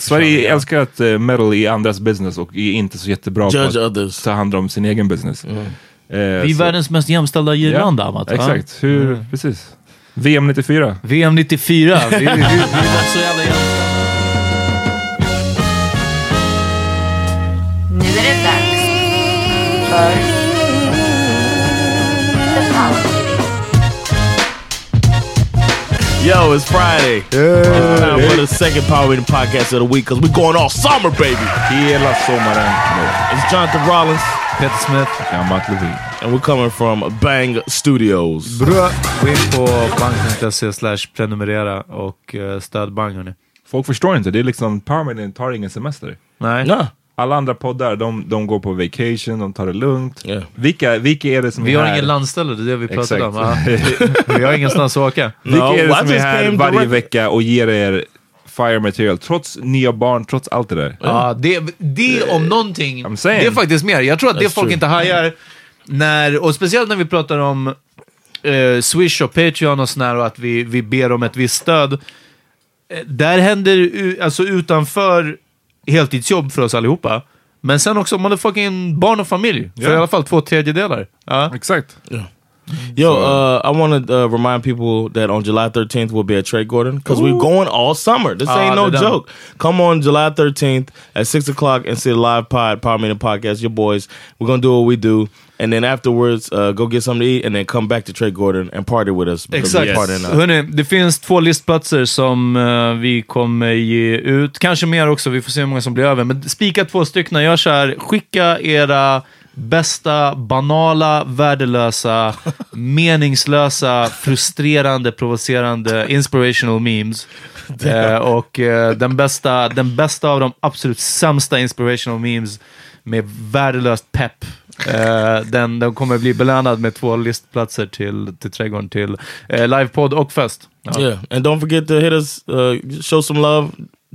Sverige älskar att uh, meddle i andras business och är inte så jättebra Judge på att others. ta hand om sin egen business. Eh, Vi är så- världens mest jämställda land, Amat. va? Exakt, hur, precis. VM 94. VM 94. Vi, vi, vi, vi var så jävla jämställda. Yo, it's Friday. It's time for the second Power Meeting podcast of the week because we're going all summer, baby. Hela sommaren. It's Jonathan Rollins, Peter Smith. Amat Levin. and we're coming from Bang Studios. Bra. Gå in på bank.se slash prenumerera och uh, stöd Bang hörni. Folk förstår inte, det är liksom, Powerman tar ingen semester. Nej. Nah. Alla andra poddar, de, de går på vacation, de tar det lugnt. Yeah. Vilka, vilka är det som Vi är har här? ingen landställe, det är det vi pratar om. Vi, vi har ingenstans att åka. Vilka No, är I det som är här varje direct- vecka och ger er fire material, trots nya barn, trots allt det där? Ja, det, det om någonting, det är faktiskt mer. Jag tror att det That's folk true. inte hajar, när, och speciellt när vi pratar om eh, Swish och Patreon och sådär och att vi, vi ber om ett visst stöd. Eh, där händer alltså utanför heltidsjobb för oss allihopa. Men sen också om man är fucking barn och familj. För Ja. i alla fall två tredjedelar. Ja. Exakt. Yo, uh, I want to uh, remind people that on July 13th we'll be at Trey Gordon because we're going all summer. This Ah, ain't no they're done. joke. Come on July 13th at 6 o'clock and see the live pod, Power Meeting Podcast, your boys. We're going to do what we do. And then afterwards, uh, go get something to eat and then come back to Trey Gordon and party with us. Exakt. out. Hörrni, det finns två listplatser som eh, vi kommer ge ut. Kanske mer också, vi får se hur många som blir över. Men spika två stycken. Gör så här, skicka era bästa, banala, värdelösa, meningslösa, frustrerande, provocerande, inspirational memes. Eh, och eh, den, bästa, den bästa av de absolut sämsta inspirational memes med värdelöst pepp. Eh, den, den kommer bli belönad med två listplatser till, till Trädgården till eh, livepodd och fest. Ja. Yeah, and don't forget to hit us, uh, show some love,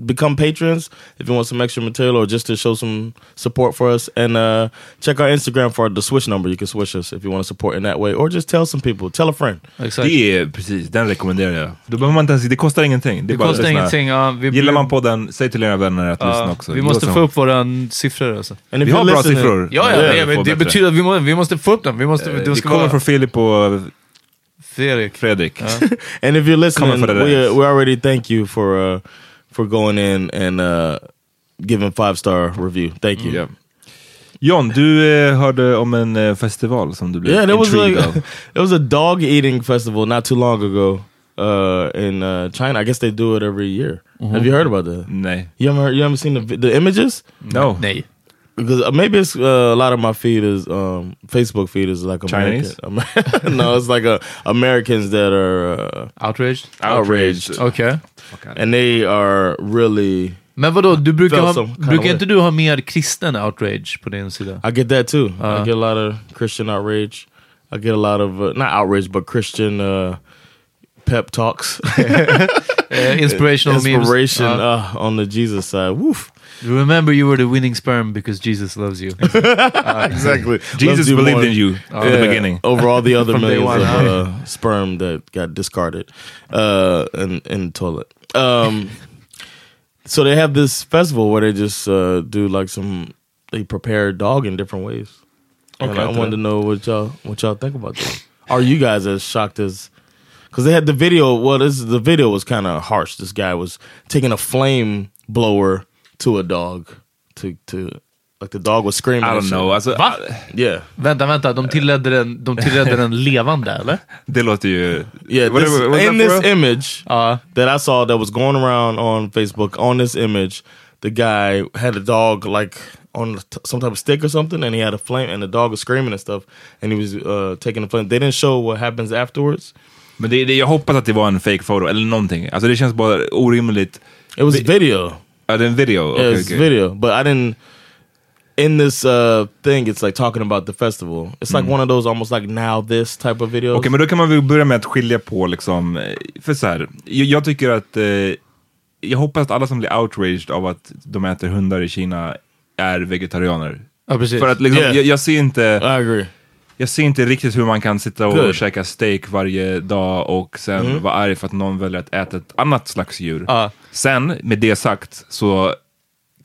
become patrons if you want some extra material or just to show some support for us. And uh, check our Instagram for the Swish number. You can swish us if you want to support in that way, or just tell some people, tell a friend. Exakt. Det är precis, den rekommenderar jag. Då behöver man inte ens, det kostar ingenting. Det, Det kostar ingenting. Ja, vi, Gillar man podden, säg till era vänner att ja, lyssna också. Vi måste få upp våra siffror alltså. Vi har bra siffror. Ja, ja, Yeah, men det betyder att vi, må, vi måste få upp dem. Vi måste, Eh, det ska kommer vara från Filip och Fredrik. Fredrik. And if you're listening, we, uh, we already thank you for uh, for going in and uh, giving five star review. Thank you. Ja. John, du eh, hörde om en eh, festival som du blev Yeah, there was intrigued like av. there was a dog eating festival not too long ago uh, in uh, China. I guess they do it every year. Have you heard about that? Nej. You haven't heard, you haven't seen the the images? No. Nej. Because uh, maybe it's uh, a lot of my feed is um, Facebook feed is like Chinese? No, it's like uh, Americans that are uh, Outraged? outraged, Okej. And they are really. Men vadå, du brukar, Felt ha, some kind of brukar way. inte du ha mer kristen outrage på din sida? I get that too. Uh. I get a lot of Christian outrage. I get a lot of uh, not outrage, but Christian uh, pep talks. Inspirational memes. Inspiration Ja. uh, on the Jesus side. Woof. Remember you were the winning sperm because Jesus loves you. Exactly. Jesus you believed more. in you at the Yeah, beginning. over all the other millions of uh, sperm that got discarded uh, in in the toilet. Um, so they have this festival where they just uh, do like some they prepare dog in different ways. And Okay, I okay. wanted to know what y'all what y'all think about that. Are you guys as shocked as? Because they had the video. Well, this the video was kind of harsh. This guy was taking a flame blower to a dog to to like the dog was screaming. I don't know. Alltså, Va? Yeah. vänta, vänta. De tillredde den, de tillredde den levande, eller? Det låter ju... Yeah, this, what- what's in this for? image Ja. that I saw that was going around on Facebook, on this image, the guy had a dog like on some type of stick or something, and he had a flame, and the dog was screaming and stuff, and he was uh, taking the flame. They didn't show what happens afterwards. Men det, det, jag hoppas att det var en fake photo eller någonting. Alltså det känns bara orimligt. It was video. Ja, det är en video? Yeah, Okej, it's okej. video, but I didn't. In this uh, thing, it's like talking about the festival. It's like one of those almost like now this type of videos. Okej, men då kan man väl börja med att skilja på liksom, eh, för så här, jag, jag tycker att, eh, jag hoppas att alla som blir outraged av att de äter hundar i Kina är vegetarianer. Ja, precis. För att liksom, Yeah. jag, jag ser inte, I agree. jag ser inte riktigt hur man kan sitta och Good. käka steak varje dag och sen vara arg för att någon väljer att äta ett annat slags djur. Ja. Sen, med det sagt, så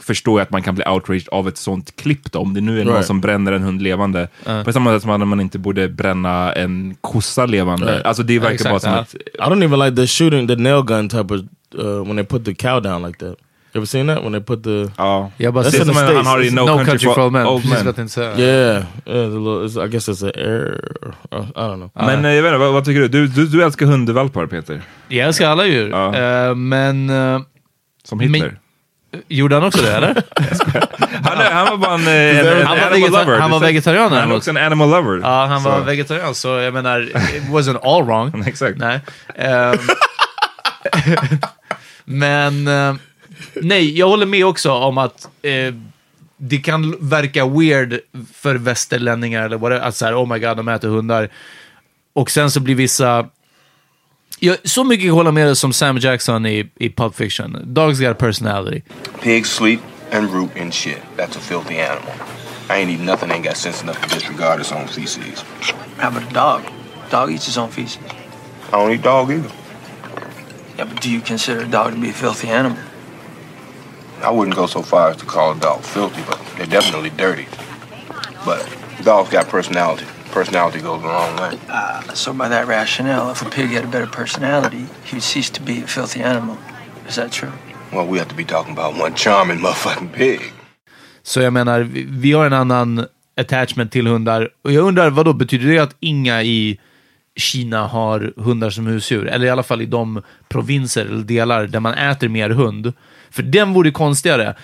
förstår jag att man kan bli outraged av ett sånt klipp då. Om det nu är någon Right. som bränner en hund levande. På samma sätt som att man inte borde bränna en kossa levande. Right. Alltså det verkar exakt, bara som att... I don't even like the shooting, the nail gun type of uh, when they put the cow down like that. You ever seen that when they put the Ja. Jag bara That's in the States. han har i No, No, Country for Old Men. Old Precis Men. jag tänkte säga. yeah, yeah little, it's, I guess it's an air. Uh, I don't know. Men eh, jag vet inte, vad, vad tycker du? du? Du du älskar hundvalpar Peter. Jag älskar alla djur. Eh, men... eh, Som Hitler. Gjorde han också det, eller? Han, han var bara en, eh, en, en Han var, animal vegeta- lover. han var vegetarian Han däremot. också en animal lover. Ja, han var Så- vegetarian, så jag menar, it wasn't all wrong. Exakt. Nej. Ehm, men, eh, nej, jag håller med också om att eh, det kan verka weird för västerlänningar, eller vad det att så här, oh my god, de äter hundar. Och sen så blir vissa... Jag, så mycket jag håller med dig som Sam Jackson i, i Pulp Fiction. Dogs got a personality. Pigs sleep and root in shit. That's a filthy animal. I ain't eating nothing ain't got sense enough to disregard its own feces. How about a dog? Dog eats his own feces. I don't eat dog either. Yeah, but do you consider a dog to be a filthy animal? I wouldn't go so far as to call a dog filthy, but they're definitely dirty. But dogs got personality. Personality goes a long way. Uh, so by that rationale, if a pig had a better personality, he would cease to be a filthy animal. Is that true? Well, we have to be talking about one charming motherfucking pig. Så jag menar, vi, vi har en annan attachment till hundar. Och jag undrar, vad då betyder det att inga i Kina har hundar som husdjur? Eller i alla fall i de provinser eller delar där man äter mer hund. För den vore konstigare.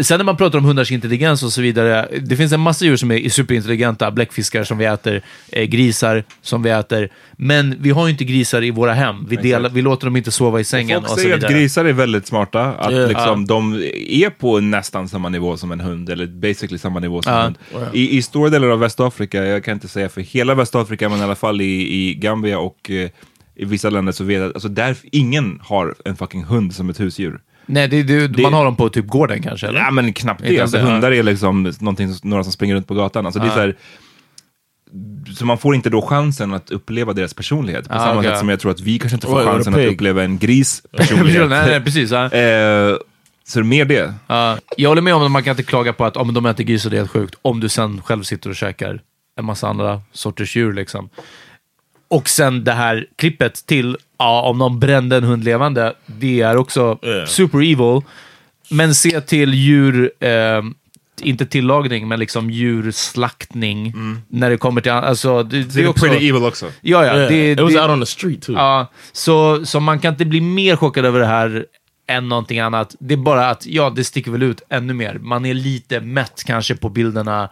Sen när man pratar om hundars intelligens och så vidare, det finns en massa djur som är superintelligenta, bläckfiskar som vi äter, eh, grisar som vi äter, men vi har ju inte grisar i våra hem. Vi, delar, vi låter dem inte sova i sängen Folk och så säger att vidare. grisar är väldigt smarta, att Yeah. liksom, de är på nästan samma nivå som en hund, eller basically samma nivå som en hund. I, I stora delar av Västafrika, jag kan inte säga för hela Västafrika, men i alla fall i, i Gambia och eh, i vissa länder så vet jag, alltså där ingen har en fucking hund som ett husdjur. Nej, det, det, man har dem på typ gården kanske, eller? Ja men knappt det, alltså, det, hundar är liksom någonting, några som springer runt på gatan. Alltså, det är så, här, så man får inte då chansen att uppleva deras personlighet, på Ah, samma okej. sätt som jag tror att vi kanske inte får Well, chansen att uppleva en gris nej, personlighet. nej, precis. Ja. Eh, så det är mer det. Ja, jag håller med om att man kan inte klaga på att om de äter gris och det är helt sjukt, om du sen själv sitter och käkar en massa andra sorters djur. Liksom. Och sen det här klippet till, ja, om någon brände en hund levande, det är också Yeah. super evil. Men se till djur, eh, inte tillagning, men liksom djurslaktning. När det kommer till... Alltså, det, det är också... pretty evil också. Ja, ja. Yeah, Det, it was det, out on the street too. Ja, så, så man kan inte bli mer chockad över det här än någonting annat. Det är bara att, ja, det sticker väl ut ännu mer. Man är lite mätt kanske på bilderna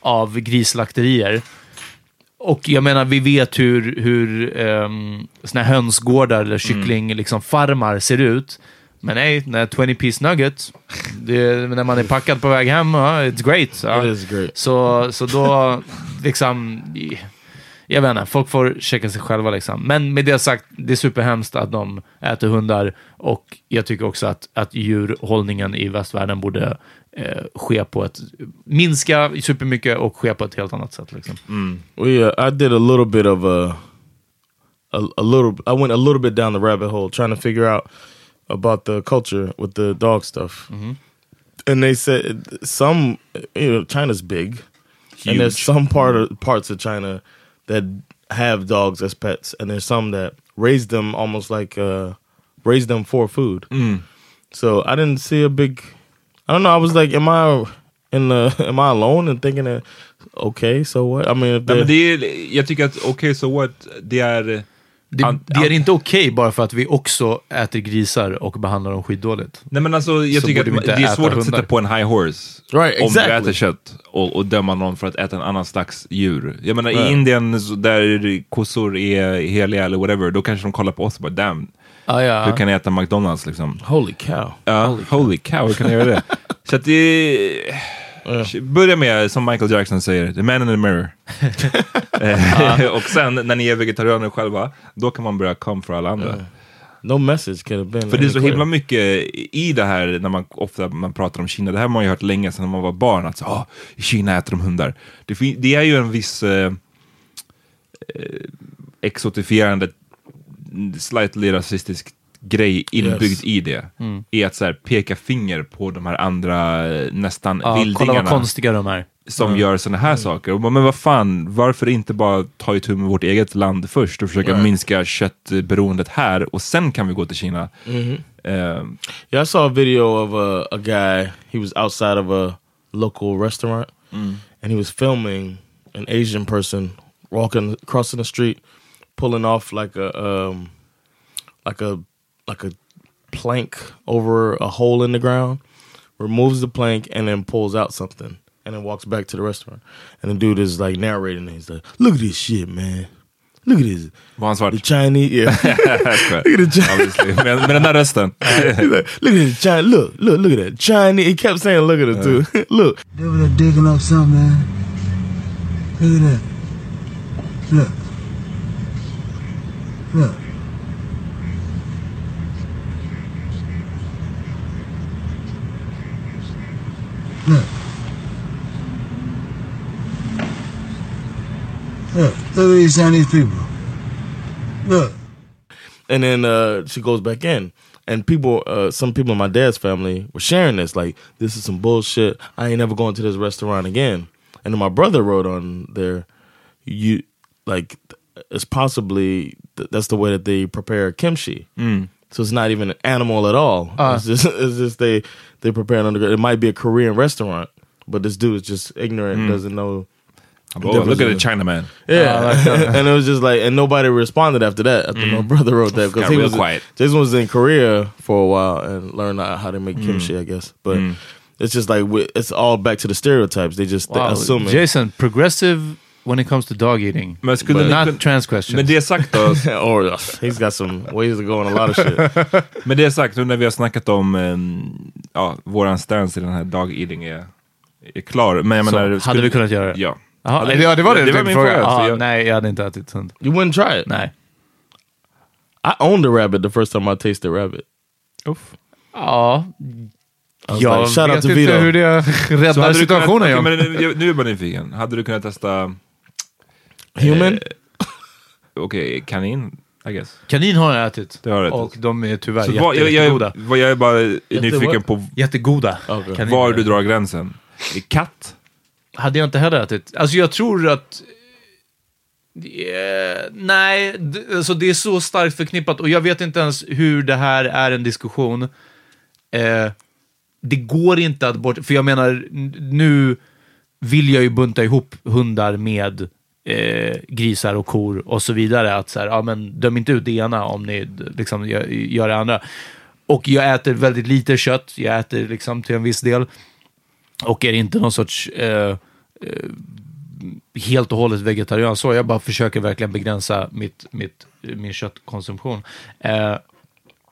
av grislakterier. Och jag menar, vi vet hur, hur um, såna här hönsgårdar eller kyckling, liksom farmar ser ut. Men nej, när 20 piece nugget, det, när man är packad på väg hem, ja, it's great. Ja. It is great. Så, så då, liksom... jag vet inte, folk får checka sig själva liksom. Men med det sagt, det är superhemskt att de äter hundar och jag tycker också att, att djurhållningen i västvärlden borde eh, ske på ett, minska supermycket och ske på ett helt annat sätt. Liksom. Well, yeah, I did a little bit of a, a, a little. I went a little bit down the rabbit hole trying to figure out about the culture with the dog stuff. And they said some, you know, China's big, and there's Huge. some part of parts of China that have dogs as pets, and there's some that raise them almost like uh, raise them for food. So I didn't see a big. I don't know. I was like, am I in the? Am I alone in thinking that? Okay, so what? I mean, if Nej, men det är, jag tycker att okej, so what, det är... Det, an- det är an- inte okej bara för att vi också äter grisar och behandlar dem skitdåligt. Nej men alltså, jag Så tycker att det är svårt att hundar. sitta på en high horse Right, om exactly. du äter kött och, och döma någon för att äta en annan slags djur. Jag menar i Right. Indien så där kossor är heliga eller whatever, då kanske de kollar på oss och bara damn, Ah, ja. hur kan jag äta McDonalds liksom? Holy cow. Ja, holy cow, hur kan jag göra det? Så att det... Börja med, som Michael Jackson säger, the man in the mirror. Eh, och sen när ni är vegetarianer själva, då kan man börja come för alla andra. No message could have been. För det är så himla mycket i det här, när man ofta man pratar om Kina, det här har man ju hört länge sedan man var barn, att så, ah, i Kina äter de hundar. Det, det är ju en viss eh, eh, exotifierande, slightly rasistisk grej inbyggd Yes. i det. I att så här, peka finger på de här andra eh, nästan Ja, kolla vad vildingarna konstiga de är. som gör sådana här saker. Och Men vad fan, varför inte bara ta itu med vårt eget land först och försöka Right. minska köttberoendet här och sen kan vi gå till Kina. Eh, Yeah, I saw a video of a, a guy. He was outside of a local restaurant, and he was filming an Asian person walking crossing the street, pulling off like a um, like a like a plank over a hole in the ground, removes the plank, and then pulls out something, and then walks back to the restaurant. And the dude is like narrating, and he's like, "Look at this shit, man! Look at this." var han? The Chinese, yeah. Jag skojar. Look at the Chinese. Obviously. Med, med den där rösten. He's like, look at the Chinese, Look, look, look at that Chinese. He kept saying, "Look at it too. look." They were digging up something, man. Look at that. Look. Look. Look. Look. Look at these Chinese people. Look. And then uh, she goes back in, and people, uh, some people in my dad's family were sharing this, like, "This is some bullshit. I ain't never going to this restaurant again." And then my brother wrote on there, "You like, it's possibly th- that's the way that they prepare kimchi." Mm. So it's not even an animal at all. Uh. It's just, it's just they they prepare it under. It might be a Korean restaurant, but this dude is just ignorant, mm. doesn't know. Oh, look at the Chinaman. Yeah, oh, and it was just like, and nobody responded after that. After my mm. brother wrote that because he was quiet. Jason was in Korea for a while and learned how how to make kimchi, I guess. But it's just like it's all back to the stereotypes. They just Wow. assume. Jason, progressive when it comes to dog eating. Men skulle But not kun- trans questions. Med det sagt då, or uh, he's got some ways to go on a lot of shit. med det sagt, nu när vi har snackat om um, ja, våran stance i den här dog eating är, är klar. Men jag Så, menar, hade skulle- vi kunnat göra det? Ja. Hade det, vi- ja, det var det, det var din min fråga. fråga, så Ja, jag- Nej, jag hade inte ätit hund. You wouldn't try it? Nej. I owned a rabbit the first time I tasted rabbit. Uff. Ja, jag like, vet inte hur det Så räddar hade situationen. kunnat, okej, men nu, nu är jag bara nyfiken. Hade du kunnat testa, Human? eh, okej, kanin? I guess. Kanin har jag ätit. Det har och ätit. de är tyvärr Så jätte, vad, jag, jättegoda. jag, vad jag är bara nyfiken på Jättegoda. Okay. kaniner. var du drar gränsen. Katt? Hade jag inte heller ätit. Alltså jag tror att... Eh, nej, d- alltså det är så starkt förknippat och jag vet inte ens hur det här är en diskussion. Eh, det går inte att bort... För jag menar, n- nu vill jag ju bunta ihop hundar med eh, grisar och kor och så vidare. Att så här, ja, men döm inte ut det ena om ni liksom gör, gör det andra. Och jag äter väldigt lite kött. Jag äter liksom till en viss del. Och är inte någon sorts eh, eh, helt och hållet vegetarian så. Jag bara försöker verkligen begränsa mitt, mitt, min köttkonsumtion. Eh,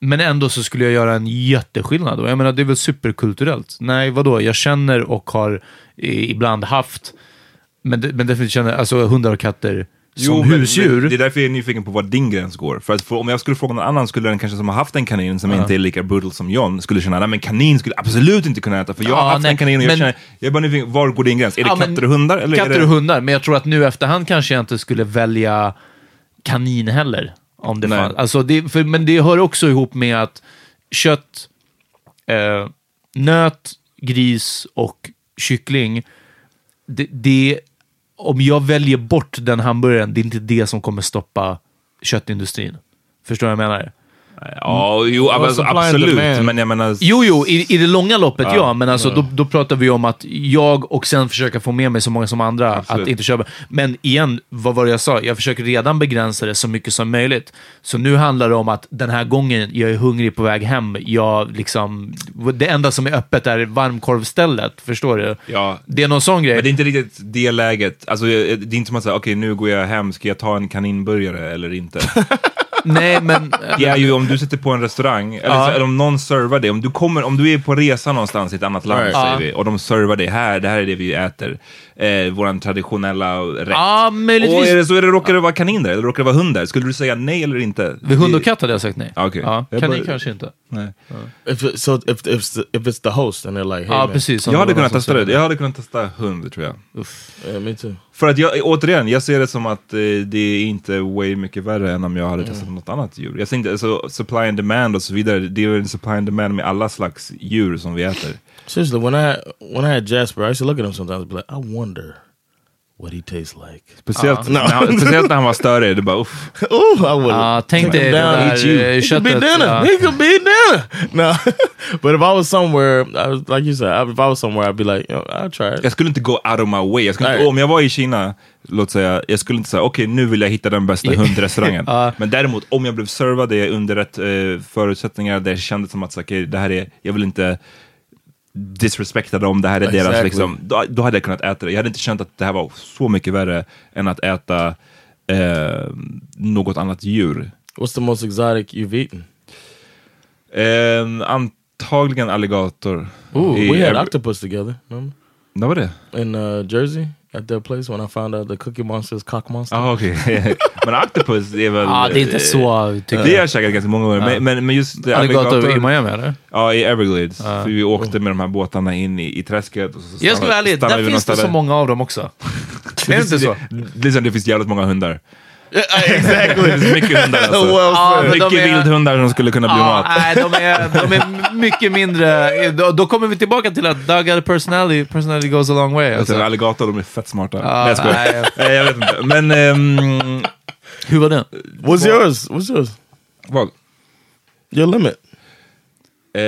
men ändå så skulle jag göra en jätteskillnad. Och jag menar, det är väl superkulturellt. Nej, vadå? Jag känner och har eh, ibland haft, men, men definitivt känner, alltså hundar och katter som men- husdjur. Det är därför jag är nyfiken på var din gräns går. För att för, om jag skulle fråga någon annan skulle den kanske som har haft en kanin som inte är lika brutal som John skulle känna, nej men kanin skulle absolut inte kunna äta för jag har Ja, haft nej, en kanin och jag men- känner, jag är bara nyfiken, var går din gräns? Är det Ja, men katter och hundar? Eller katter det... och hundar, men jag tror att nu efterhand kanske jag inte skulle välja kanin heller. Om det Nej. fanns. Alltså det, för, men det hör också ihop med att kött, eh, nöt, gris och kyckling, det, det, om jag väljer bort den hamburgaren, det är inte det som kommer stoppa köttindustrin. Förstår du vad jag menar? Ja, jo, alltså, absolut. Men jag menar... Jo, jo, i, i det långa loppet ja, Ja. men alltså, då, då pratar vi om att jag och sen försöka få med mig så många som andra Absolut. att inte köpa. Men igen, vad var det jag sa? Jag försöker redan begränsa det så mycket som möjligt. Så nu handlar det om att den här gången, jag är hungrig på väg hem. Jag liksom, det enda som är öppet är varmkorvstället. Förstår du? Ja. Det är någon sån grej. Men det är inte riktigt det läget. Alltså, det är inte som att säga, okej nu går jag hem, ska jag ta en kaninburgare eller inte? Nej, men... Det är ju om du sitter på en restaurang, eller, Ja. så, eller om någon servar dig, om du, kommer, om du är på resa någonstans i ett annat land, Right. säger vi, och de servar dig här, det här är det vi äter, eh, våran traditionella rätt. Ja, möjligtvis. Och är det så är det, råkar det vara kanin där, eller råkar det vara hund där? Skulle du säga nej eller inte? Vid hund och katt hade jag sagt nej. Ja, okej. Ja, Jag kanin bara- kanske inte. Nej. If it, so if if it's the, if it's the host and they're like, hey Ja, man. precis. Jag hade kunnat testa det, jag hade kunnat testa hund tror jag. Yeah, me too. För att jag, återigen, jag ser det som att eh, det är inte way mycket värre än om jag hade testat något annat djur. Jag tänkte, alltså, supply and demand och så vidare, det är ju en supply and demand med alla slags djur som vi äter. Seriously, when I when I had Jasper, I used to look at him sometimes and be like, I wonder what he tastes like. Speciellt, No. när, han, speciellt när han var större, det bara uff. Ooh, I would. Ja, tänk Take dig him det down, där eat you. eh, He could be köttet. dinner. He could be dinner. No, but if I was somewhere, I was like you said, if I was somewhere, I'd be like, you know, I'll try it. Jag skulle inte gå out of my way. Jag skulle Nej. om jag var i Kina, låt säga, jag skulle inte säga okej nu vill jag hitta den bästa hundrestaurangen. Ja. Men däremot om jag blev servad under rätt eh, förutsättningar, där jag kände som att okej, det här är, jag vill inte disrespekta dem, det här är deras Exactly. liksom, då, då hade jag kunnat äta det. Jag hade inte känt att det här var så mycket värre än att äta eh, något annat djur. What's the most exotic you've eaten? Eh, antagligen alligator. Ooh, I we had octopus together. Remember Vad var det? in uh, Jersey at their place when I found out the Cookie Monster is cock monster. Ja, okej. men octopus är väl... Ja, det är inte eh, så, tycker Det har jag. käkat ganska många gånger, men, men, men just det, Alligator i Miami, eller? Ja, i Everglades. För vi åkte med de här båtarna in i, i träsket. Och så Jag ska vara ärlig, stannade där finns det så många av dem också. Det, är det inte så? det, liksom, det finns jävligt många hundar. Exactly. Mycket hundar alltså. well Ja, mycket är- vildhundar som skulle kunna bli Ja, mat. nej, de är, de är mycket mindre... Då, då kommer vi tillbaka till att Doug hade personality. Personality goes a long way. Alltså, Alltså. alligator, de är fett smarta. Ja, nej, jag skojar. nej. Jag vet inte. Men, ehm, Hur var den? What's yours? What's yours? vad? Your limit. Eh,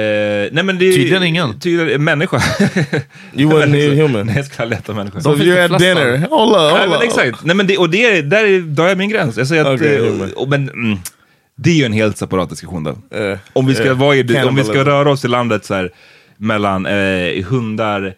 nej men det är Tydligen ingen. Tydligen, människa. You wouldn't eat human. Nej, jag ska leta människa. So if finns det you're at flesta. dinner, hold up, Nej, men exakt. Nej, men det, och det, där är, där är min gräns. Jag säger att, Okej, eh, och, men, mm, det är ju en helt separat diskussion då. Eh, om, vi ska eh, vara i, om vi ska röra oss i landet så här, mellan eh, hundar,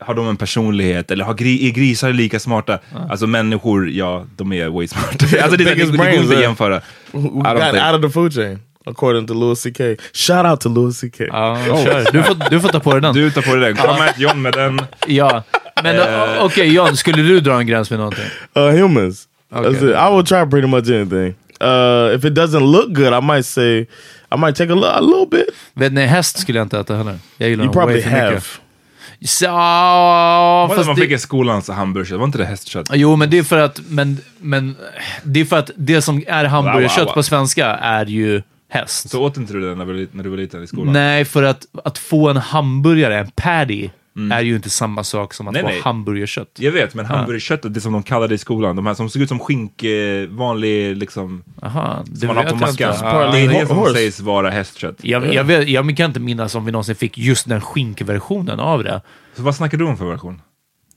har de en personlighet? Eller har gri, är grisar lika smarta? Alltså människor, ja, de är way smarta. alltså, det, det, det, det går inte att jämföra. Out of the food chain, according to Louis C.K. Shout out to Louis C.K. Ja, kör. Du, får, du får ta på dig den. Du tar på dig den. Kom här John med den. Ja. Men Eh. uh, okej, John, skulle du dra en gräns med någonting? Uh, humans. Okay. I will try pretty much anything. Uh, if it doesn't look good, I might say I might take a, a little bit. Vet ni, häst skulle jag inte äta heller. Jag gillar You probably have. mycket. Så, Vad fast man det- fick i skolans hamburgare, var inte det hästkött? Jo, men det är för att, men, men, det är för att det som är hamburgerkött Wow, wow, wow. på svenska är ju häst. Så åt inte du det när, du- när du var liten i skolan? Nej, för att, att få en hamburgare, en patty, är ju inte samma sak som att Nej, få nej. hamburgerkött. Jag vet, men hamburgerköttet, det som de kallade i skolan, de här som såg ut som skink, eh, vanlig liksom, Aha, det som man har på mackan. Det är det som sägs vara hästkött. jag, jag, vet, jag kan inte minnas om vi någonsin fick just den skinkversionen av det. Så vad snackar du om för version?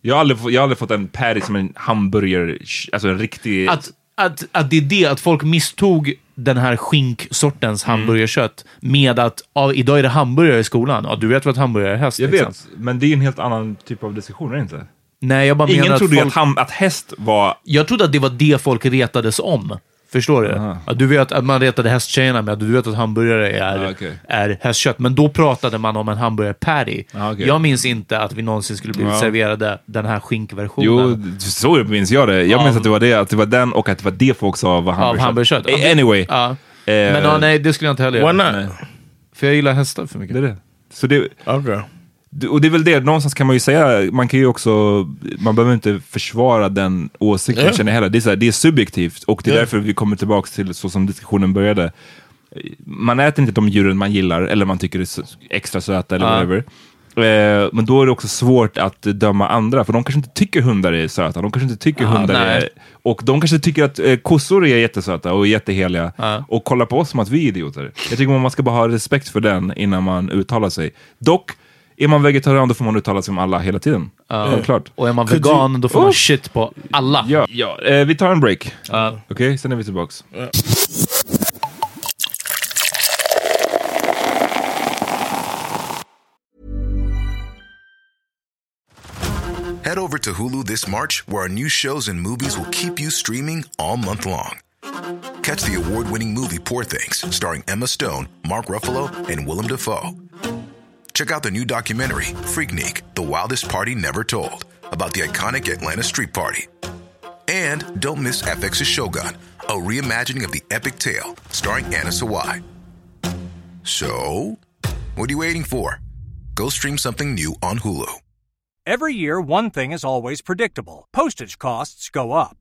Jag har aldrig, jag har aldrig fått en patty som en hamburgare, alltså en riktig... Att, att, att det är det, att folk misstog den här skinksortens Mm. hamburgerkött med att ja, idag är det hamburgare i skolan. Ja, du vet vad ett hamburgare är häst. jag liksom. vet, men det är en helt annan typ av diskussion, är det inte? Nej, jag bara Ingen menar trodde att folk... att, ham, att häst var... Jag trodde att det var det folk retades om. Förstår du? Aha. Att du vet att man retade hästtjejerna med att du vet att hamburgare är, Ah, okej. är hästkött. Men då pratade man om en hamburgare patty. Ah, okej. Jag minns inte att vi någonsin skulle bli Ja. serverade den här skinkversionen. Jo, så minns jag det. Jag minns Av- att det var det, att det var den och att det var det folk sa var av hamburgerkött. hamburgerkött. Anyway. Ja. Eh, Men ja, nej, det skulle jag inte heller Why göra. not? nej. För jag gillar hästar för mycket. Det är det. Så det, Okay. Och det är väl det, någonstans kan man ju säga, man kan ju också, man behöver inte försvara den åsikten Ja. känner jag heller. Det är, så här, det är subjektivt och det är Ja. därför vi kommer tillbaka till så som diskussionen började. Man äter inte de djuren man gillar eller man tycker är extra söta eller Ja. whatever. Eh, men då är det också svårt att döma andra, för de kanske inte tycker hundar är söta, de kanske inte tycker Ja, hundar nej. är... Och de kanske tycker att eh, kossor är jättesöta och jätteheliga Ja. och kollar på oss som att vi är idioter. Jag tycker man ska bara ha respekt för den innan man uttalar sig. Dock, är man vegetarian då får man uttala sig om alla hela tiden. Självklart. Och är man Could vegan, då får man Oh. shit på alla. Ja, ja. Eh, vi tar en break. Ja. Okej, sen är vi tillbaks. Head over to Hulu this March, where our new shows and movies will keep you streaming all month long. Catch the award winning movie Poor Things, starring Emma Stone, Mark Ruffalo, and Willem Dafoe. Check out the new documentary, Freaknik The Wildest Party Never Told, about the iconic Atlanta Street Party. And don't miss FX's Shogun, a reimagining of the epic tale, starring Anna Sawai. So, what are you waiting for? Go stream something new on Hulu. Every year, one thing is always predictable postage costs go up.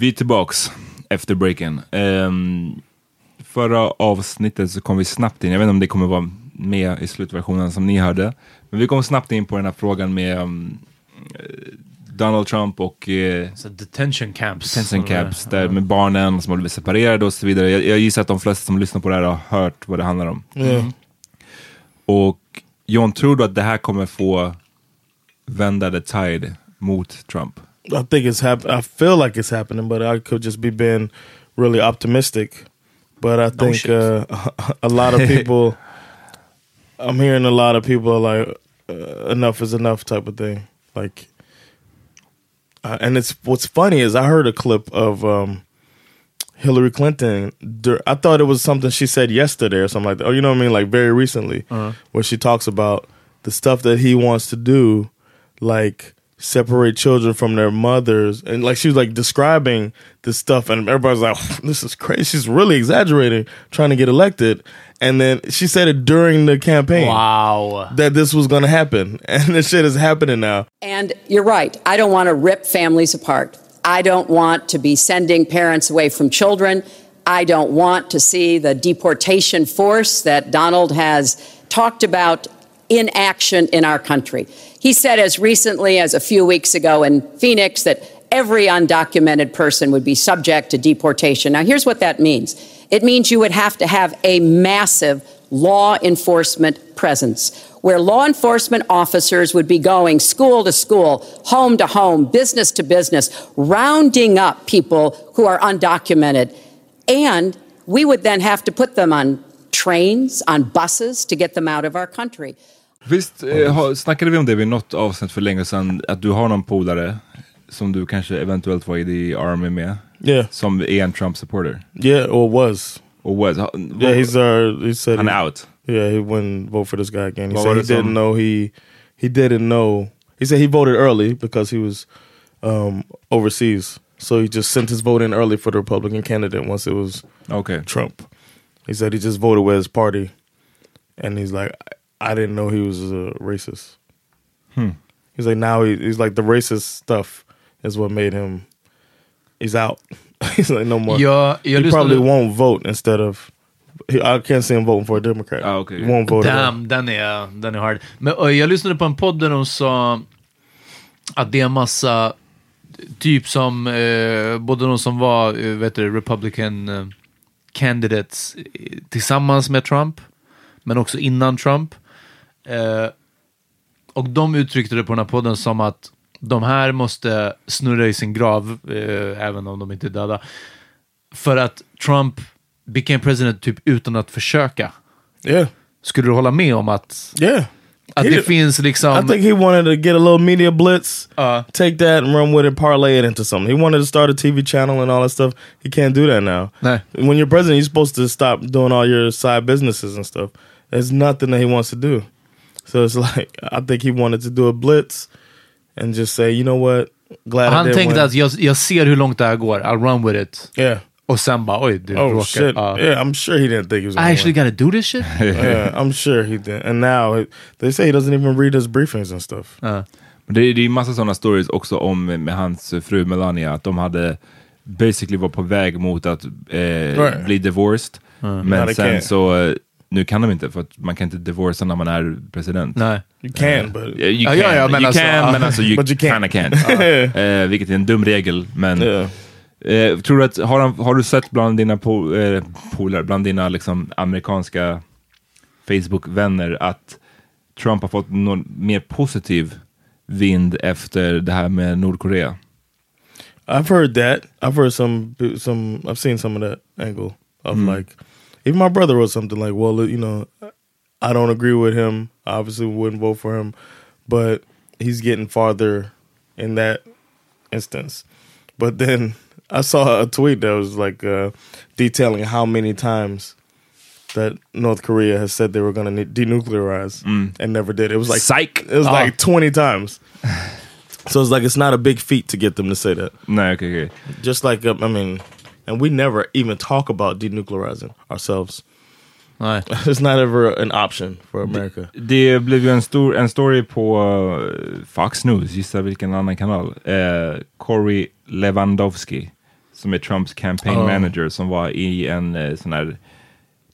Vi är tillbaks efter breaken. Um, förra avsnittet så kom vi snabbt in, jag vet inte om det kommer vara med i slutversionen som ni hörde, men vi kom snabbt in på den här frågan med um, eh, Donald Trump och uh, Så detention camps. detention camps där med barnen som har blivit separerade och så vidare. Jag, jag gissar att de flesta som lyssnar på det här har hört vad det handlar om. Yeah. Och John, tror du att det här kommer få vända the tide mot Trump? I think it's hap- I feel like it's happening, but I could just be being really optimistic. But I think shit. uh, a lot of people, I'm hearing a lot of people are like, uh, enough is enough type of thing. Like, uh, and it's what's funny is I heard a clip of um, Hillary Clinton. I thought it was something she said yesterday or something like that. Or you know what I mean, like very recently, where she talks about the stuff that he wants to do, like separate children from their mothers, and like she was like describing this stuff, and everybody's like, "This is crazy." She's really exaggerating, trying to get elected, and then she said it during the campaign Wow. that this was going to happen, and this shit is happening now. And you're right. I don't want to rip families apart. I don't want to be sending parents away from children. I don't want to see the deportation force that Donald has talked about in action in our country. He said as recently as a few weeks ago in Phoenix that every undocumented person would be subject to deportation. Now, here's what that means it means you would have to have a massive law enforcement presence where law enforcement officers would be going school to school, home to home, business to business, rounding up people who are undocumented. And we would then have to put them on trains, on buses to get them out of our country. Visst eh, har- snackade vi om det vid något avsnitt för länge sedan, att du har någon polare som du kanske eventuellt var i the army med, Yeah, som är en Trump-supporter? yeah, or was. Och was, ha- Yeah, he's uh, he said han är out. Yeah, he wouldn't vote for this guy again. He What said he didn't some- know he he didn't know. He said he voted early because he was um, overseas, so he just sent his vote in early for the Republican candidate once it was Okej. Trump. He said he just voted with his party, and he's like, I, didn't know he was a racist. Hmm. He's like now he, he's like the racist stuff is what made him. He's out. he's like no more. Jag, jag he probably won't vote instead of. He, I can't see him voting for a Democrat. Ah, okay. He won't vote. Damn, den är, den är hard. Men jag lyssnade på en podd där de sa att det är en massa, typ som, eh, både de som var, eh, vet du, Republican eh, candidates tillsammans med Trump, men också innan Trump. Eh, och de uttryckte det på den här podden som att de här måste snurra i sin grav, eh, även om de inte är döda. För att Trump became president typ utan att försöka. Yeah. Skulle du hålla med om att, Yeah. att He det finns liksom... I think he wanted to get a little media blitz, take that and run with it, parlay it into something. He wanted to start a TV channel and all that stuff. He can't do that now. Nej. When you're president, you're supposed to stop doing all your side businesses and stuff. There's nothing that he wants to do. So it's like I think he wanted to do a blitz and just say, you know what, glad I Han tänkte att jag, jag ser hur långt det här går, I'll run with it. Yeah. Och sen bara, oj, du Oh råkar. shit! ja. Yeah, I'm sure he didn't think he was. I actually win. gotta do this shit? yeah, I'm sure he did. And now they say he doesn't even read his briefings and stuff. Men Det är, det är massa sådana stories också om med hans fru Melania, att de hade basically var på väg mot att eh, Right. bli divorced. No, Men sen så, eh, nu kan de inte för att man kan inte divorca när man är president. Nej. You can, but Yeah, you can, ja, ja, men you alltså, can ja. men alltså you, But you can't. kinda can. Eh, vilket är en dum regel, men Yeah. eh, tror du att, har, han, har du sett bland dina po, eh, polare, bland dina liksom, amerikanska Facebook-vänner att Trump har fått någon mer positiv vind efter det här med Nordkorea? I've heard that. I've heard some some I've seen some of that angle of like even my brother wrote something like, well, you know, I don't agree with him. I obviously wouldn't vote for him, but he's getting farther in that instance. But then I saw a tweet that was like uh, detailing how many times that North Korea has said they were going to denuclearize and never did. It was like Psych! It was Ah. like twenty times. so it's like it's not a big feat to get them to say that. Nej, okay, okej. Just like um, I mean, and we never even talk about denuclearizing ourselves. Nej. It's not ever an option for America. Det blev ju en, stor, en story på eh, Fox News, gissa vilken annan kanal. Eh, Corey Lewandowski, som är Trumps campaign Oh. manager, som var i en eh, sån här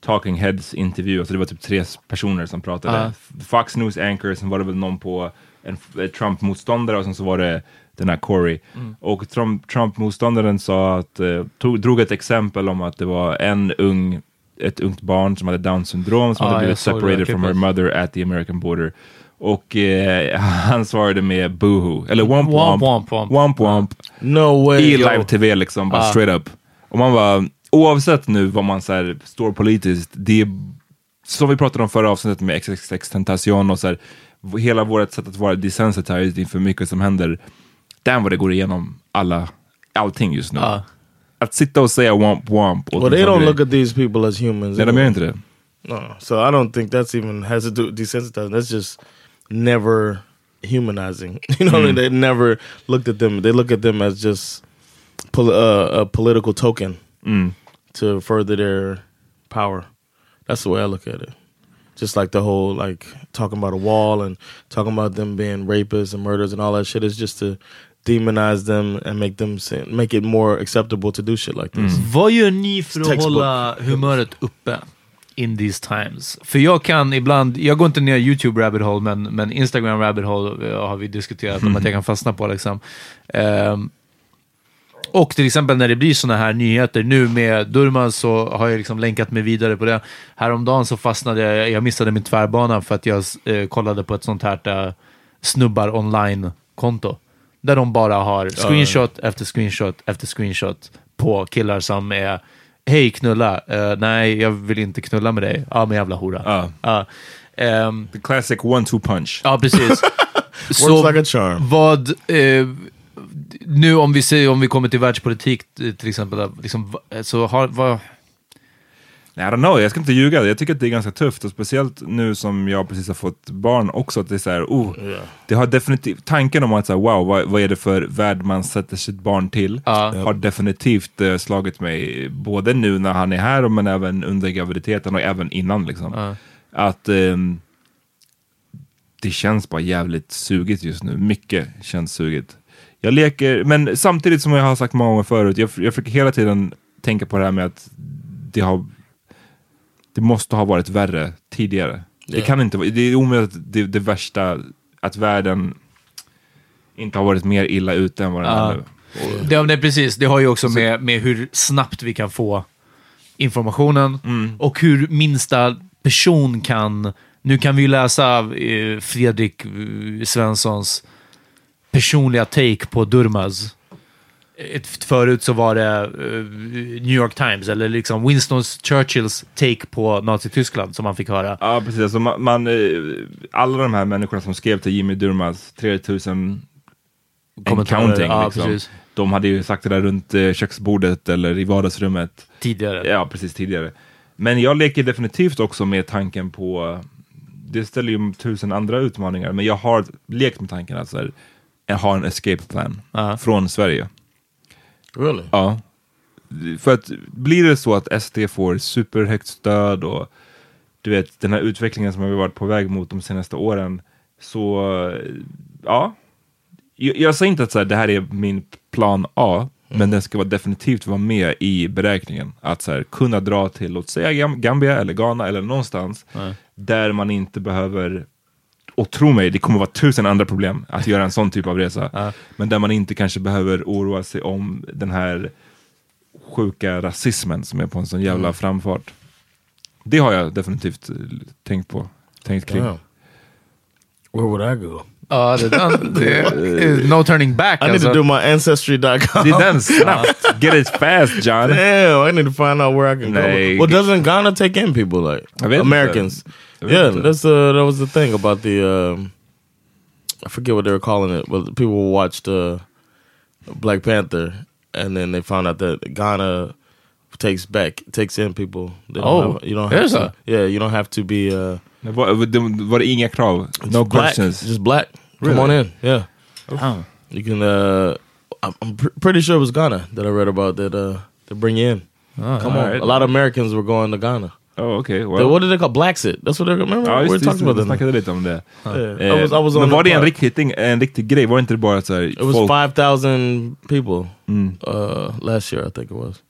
Talking Heads intervju. Alltså det var typ tre personer som pratade. F- Fox News anchor, sen var det väl någon på en eh, Trump-motståndare och sen så var det den här Corey. Och Trump- Trump-motståndaren sa att, eh, tog, drog ett exempel om att det var en ung ett ungt barn som hade down syndrom som Ja, hade blivit det separated from her mother at the American border. Och eh, han svarade med boohoo, eller womp Womp, womp, womp, womp. womp, womp. No way. i live-tv liksom, bara Ah. straight up. Och man var oavsett nu vad man så här, står politiskt, det är som vi pratade om förra avsnittet med XXX Tentacion och så här, hela vårt sätt att vara desensitized inför mycket som händer, den vad det går igenom alla, allting just nu. Ja. Att sitta och säga womp womp. Well, they sån don't look at these people as humans. Nej, de gör inte det. No, so I don't think that's even has to do desensitizing. That's just never humanizing. You know, what I mean? they never looked at them. They look at them as just pol- uh, a political token to further their power. That's the way I look at it. Just like the whole like talking about a wall and talking about them being rapists and murders and all that shit is just to demonize them and make them make it more acceptable to do shit like this. Vad gör ni för att Textbook. hålla humöret uppe in these times? För jag kan ibland, jag går inte ner YouTube rabbit hole, men, men Instagram rabbit hole eh, har vi diskuterat om att jag kan fastna på. Liksom. Ehm, och till exempel när det blir såna här nyheter, nu med Durman så har jag liksom länkat mig vidare på det. Häromdagen så fastnade jag, jag missade min tvärbana för att jag eh, kollade på ett sånt här eh, snubbar online-konto. Där de bara har screenshot efter screenshot efter screenshot på killar som är Hej knulla, Eh, nej jag vill inte knulla med dig. Ja men jävla hora. Ja. Ja. Ehm, The classic one-two punch. ja precis. Works like a charm. vad, eh, nu om vi, säger, om vi kommer till världspolitik till exempel, liksom, så har, vad, I don't know, jag ska inte ljuga. Jag tycker att det är ganska tufft och speciellt nu som jag precis har fått barn också. Att det är så här, oh, det har definitivt, tanken om att så här, wow, vad, vad är det för värld man sätter sitt barn till? Ja. Har definitivt eh, slagit mig, både nu när han är här men även under graviditeten och även innan liksom. Att ehm, det känns bara jävligt sugigt just nu. Mycket känns sugigt. Jag leker, men samtidigt som jag har sagt många gånger förut, jag, jag försöker hela tiden tänka på det här med att det har det måste ha varit värre tidigare. Det kan inte vara, det är omöjligt att det, det värsta, att världen inte har varit mer illa ute än vad den Ja. är nu. det, det, precis, det har ju också med, med hur snabbt vi kan få informationen och hur minsta person kan... Nu kan vi läsa eh, Fredrik eh, Svenssons personliga take på Durmaz. Ett, förut så var det eh, New York Times eller liksom Winston Churchills take på Nazityskland som man fick höra. Ja, precis. Alltså man, man, eh, alla de här människorna som skrev till Jimmy Durmaz, 3000 Kommentarer, counting, ja, liksom. precis. De hade ju sagt det där runt eh, köksbordet eller i vardagsrummet. Tidigare. Ja, precis tidigare. Men jag leker definitivt också med tanken på, det ställer ju tusen andra utmaningar, men jag har lekt med tanken att så här, jag har en escape plan från Sverige. Really? Ja. För att blir det så att SD får superhögt stöd och du vet den här utvecklingen som har vi varit på väg mot de senaste åren, så ja. Jag, jag säger inte att så här, det här är min plan A, men den ska vara definitivt vara med i beräkningen. Att så här, kunna dra till, låt säga Gam- Gambia eller Ghana eller någonstans där man inte behöver och tro mig, det kommer vara tusen andra problem att göra en sån typ av resa. Men där man inte kanske behöver oroa sig om den här sjuka rasismen som är på en sån jävla Mm. framfart. Det har jag definitivt eh, tänkt på. Tänkt kring. Damn. Where would I go? Ja, det, den, det är no turning back I need alltså. to do my ancestry.com. Det är den snabbt. Get it fast John. Damn, I need to find out where I can Nej. go. Well, doesn't Ghana take in people like vet inte. Americans? Jag vet Yeah, that's uh, that was the thing about the. Um, I forget what they were calling it, but people watched uh, Black Panther, and then they found out that Ghana takes back takes in people. They don't Oh, have, you don't is have to. Yeah, you don't have to be. Uh, Det var, det var inga krav? No black, questions? just black. Come on in. Yeah. Oh. You can. Uh, I'm, I'm pr- pretty sure it was Ghana that I read about that. Uh, to bring you in. Oh, Come on, alright. a lot of Americans were going to Ghana. Oh, okay, They- well. what did they call Blacksit? That's what they remember. Ja, we just, just, talking about vi that. snackade lite om det. Yeah. Eh, I was, I was on men var det en part. riktig, en riktig grej? Var det inte bara så här, It was five thousand people Mm. uh, last year, I think it was.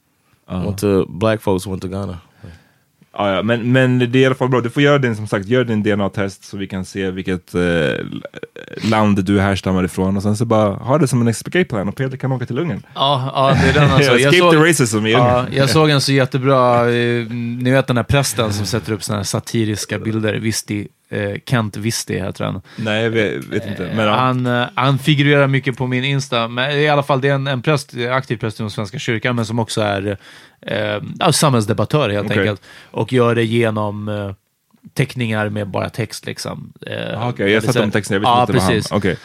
Went to black folks went to Ghana. Ja, ja, men, men det är i alla fall bra. Du får göra din, som sagt, gör din DNA-test så vi kan se vilket eh, land du härstammar ifrån och sen så bara ha det som en escape plan och Peter kan åka till Ungern. Ja, ja, det är den alltså. Escape the racism i ja, jag såg en så jättebra, eh, ni vet den här prästen som sätter upp såna här satiriska bilder, Visti, eh, Kent Visti heter han. Nej, jag vet, vet inte. Men, ja. Han, eh, han figurerar mycket på min Insta, men i alla fall det är en, en präst, aktiv präst inom Svenska kyrkan, men som också är eh, samhällsdebattör helt Okej. enkelt. Och gör det genom eh, teckningar med bara text liksom. Eh, Ah, Okej, jag satt om texten, jag visste ja, inte vad han... precis. Okej.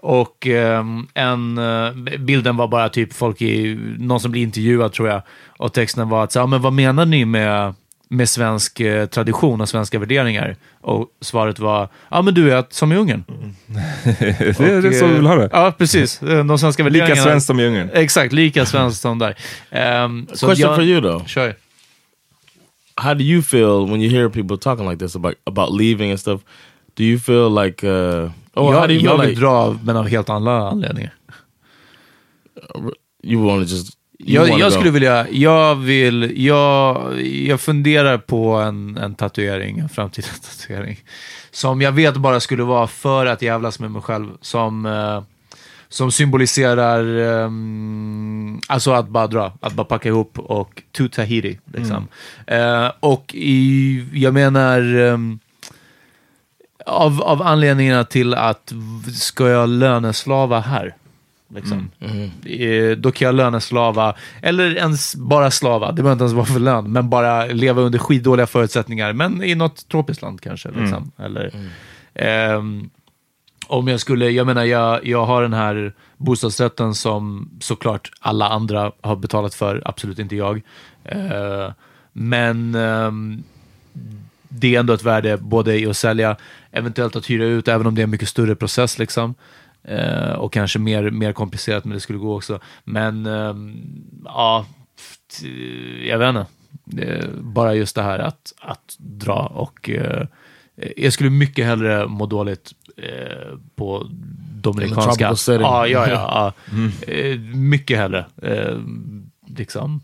Och ehm, en, eh, bilden var bara typ folk i, någon som blir intervjuad tror jag. Och texten var att, så, ja, men vad menar ni med, med svensk eh, tradition och svenska värderingar? Och svaret var, ja men du är som i Ungern. det är det så vi vill ha det. Ja, precis. Eh, De svenska Lika värderingarna. svenskt som i Ungern. Exakt, lika svenskt som där. Um, Question for you though. Kör. How do you feel when you hear people talking like this about about leaving and stuff? Do you feel like? Uh, oh, how jag do you jag feel vill like? dra, men av helt andra anledningar. You want to just? Jag, jag skulle vilja, jag vill, jag, jag funderar på en, en tatuering, en framtida tatuering. Som jag vet bara skulle vara för att jävlas med mig själv. Som, eh, som symboliserar, ehm, alltså att bara dra, att bara packa ihop och to Tahiti. Liksom. Eh, och i, jag menar, ehm, av, av anledningarna till att ska jag löneslava här? Liksom. Eh, Då kan jag löneslava, eller ens bara slava, det behöver inte ens vara för lön, men bara leva under skitdåliga förutsättningar, men i något tropiskt land kanske. Liksom. Eller, ehm, om jag skulle, jag menar, jag, jag har den här bostadsrätten som såklart alla andra har betalat för, absolut inte jag. Eh, men ehm, det är ändå ett värde både i att sälja, eventuellt att hyra ut, även om det är en mycket större process. liksom. Eh, och kanske mer, mer komplicerat, men det skulle gå också. Men ehm, ja, jag vet inte. Eh, bara just det här att, att dra och eh, jag skulle mycket hellre må dåligt eh, på dominikanska... ja, ja. ja. Mm. Eh, mycket hellre. Eh, liksom.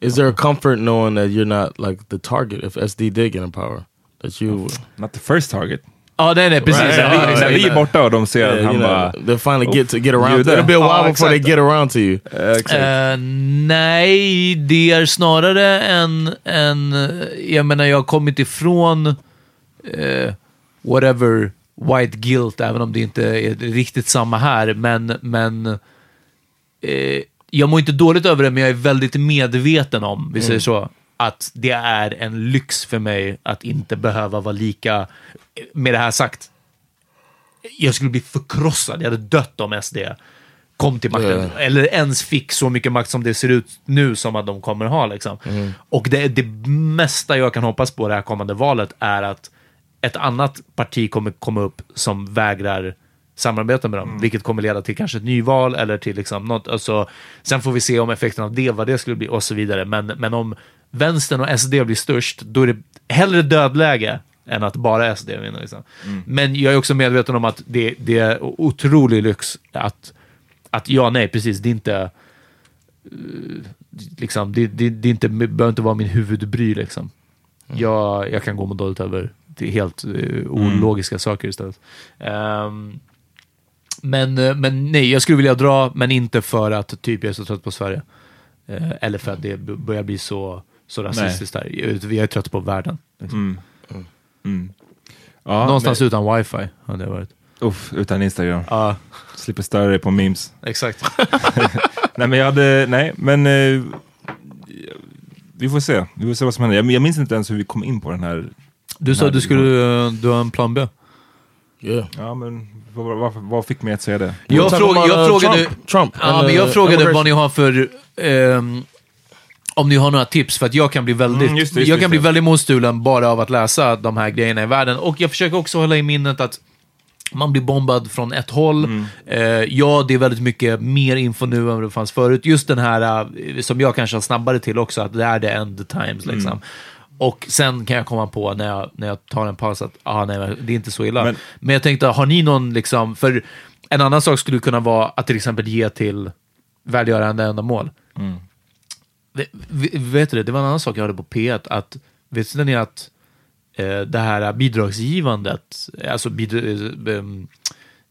Is there a comfort knowing that you're not like the target if SD did get in power? That you Not the first target. Ja, nej, nej, precis. Right, Ja, right, exakt. När vi är borta och de ser Yeah, att han you bara... they'll finally get to get around. jude. It'll be a while Ja, before they get around to you. Eh, nej, det är snarare en, en... Jag menar, jag har kommit ifrån eh, whatever white guilt, även om det inte är riktigt samma här. Men, men eh, jag mår inte dåligt över det, men jag är väldigt medveten om, vi säger så, att det är en lyx för mig att inte behöva vara lika... Med det här sagt, jag skulle bli förkrossad. Jag hade dött om SD kom till makten. Ja. Eller ens fick så mycket makt som det ser ut nu som att de kommer ha. Liksom. Och det, det mesta jag kan hoppas på det här kommande valet är att ett annat parti kommer komma upp som vägrar samarbeta med dem, vilket kommer leda till kanske ett nyval eller till liksom något. Alltså, sen får vi se om effekten av det, vad det skulle bli och så vidare. Men, men om vänstern och SD blir störst, då är det hellre dödläge än att bara SD vinner. Liksom. Men jag är också medveten om att det, det är otrolig lyx att, att ja, nej, precis, det är inte eh, liksom, det, det, det är inte, behöver inte vara min huvudbry. Liksom. Jag, jag kan gå må dåligt över helt uh, ologiska saker istället. Ehm, men, eh, men nej, jag skulle vilja dra, men inte för att typ jag är så trött på Sverige. Eh, eller för att det börjar bli så, så rasistiskt där. Jag är trött på världen. Liksom. Ja, Någonstans men, utan wifi hade jag varit. uff, utan Instagram. Ja, Slipper störa dig på memes. exakt. Nej men jag hade, nej men eh, vi får se. Vi får se vad som händer. Jag, jag minns inte ens hur vi kom in på den här. Du sa att du skulle, du har en plan B. Yeah. Ja men vad, vad, vad fick mig att säga det? Jag, fråga, jag frågade, Trump, Trump ja, men jag frågade vad ni har för... ehm, om ni har några tips, för att jag kan bli väldigt, Mm, just det, just jag kan bli väldigt motstulen bara av att läsa de här grejerna i världen. Och jag försöker också hålla i minnet att man blir bombad från ett håll. Mm. Eh, ja, det är väldigt mycket mer info nu än det fanns förut. Just den här, eh, som jag kanske har snabbare till också, att det är the end times. Liksom. Mm. Och sen kan jag komma på när jag, när jag tar en paus att ah, nej, det är inte så illa. Men, Men- jag tänkte, har ni någon, liksom, för en annan sak skulle kunna vara att till exempel ge till välgörande ändamål. Ve- Vet du det, det var en annan sak jag hörde på P1, att visste ni att eh, det här bidragsgivandet, alltså bidra- eh, em,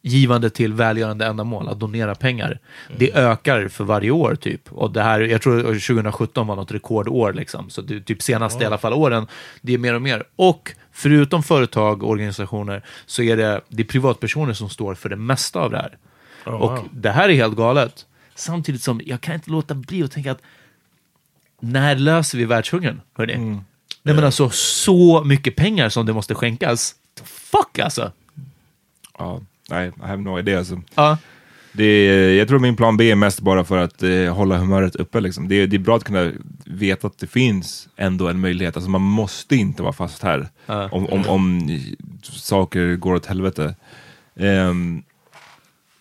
givande till välgörande ändamål, att donera pengar, det ökar för varje år typ. Och det här, jag tror 2017 var något rekordår liksom, så det typ senaste i alla fall åren, det är mer och mer. Och förutom företag och organisationer så är det, det är privatpersoner som står för det mesta av det här. och det här är helt galet. Samtidigt som jag kan inte låta bli att tänka att när löser vi världshungern? Hörni? Nej men alltså så mycket pengar som det måste skänkas. Fuck alltså! Ja, nej, I have no idea alltså. Ja. Det är, jag tror min plan B är mest bara för att eh, hålla humöret uppe. Liksom. Det, är- det är bra att kunna veta att det finns ändå en möjlighet. Alltså, man måste inte vara fast här Ja. om, om, om saker går åt helvete. Ehm,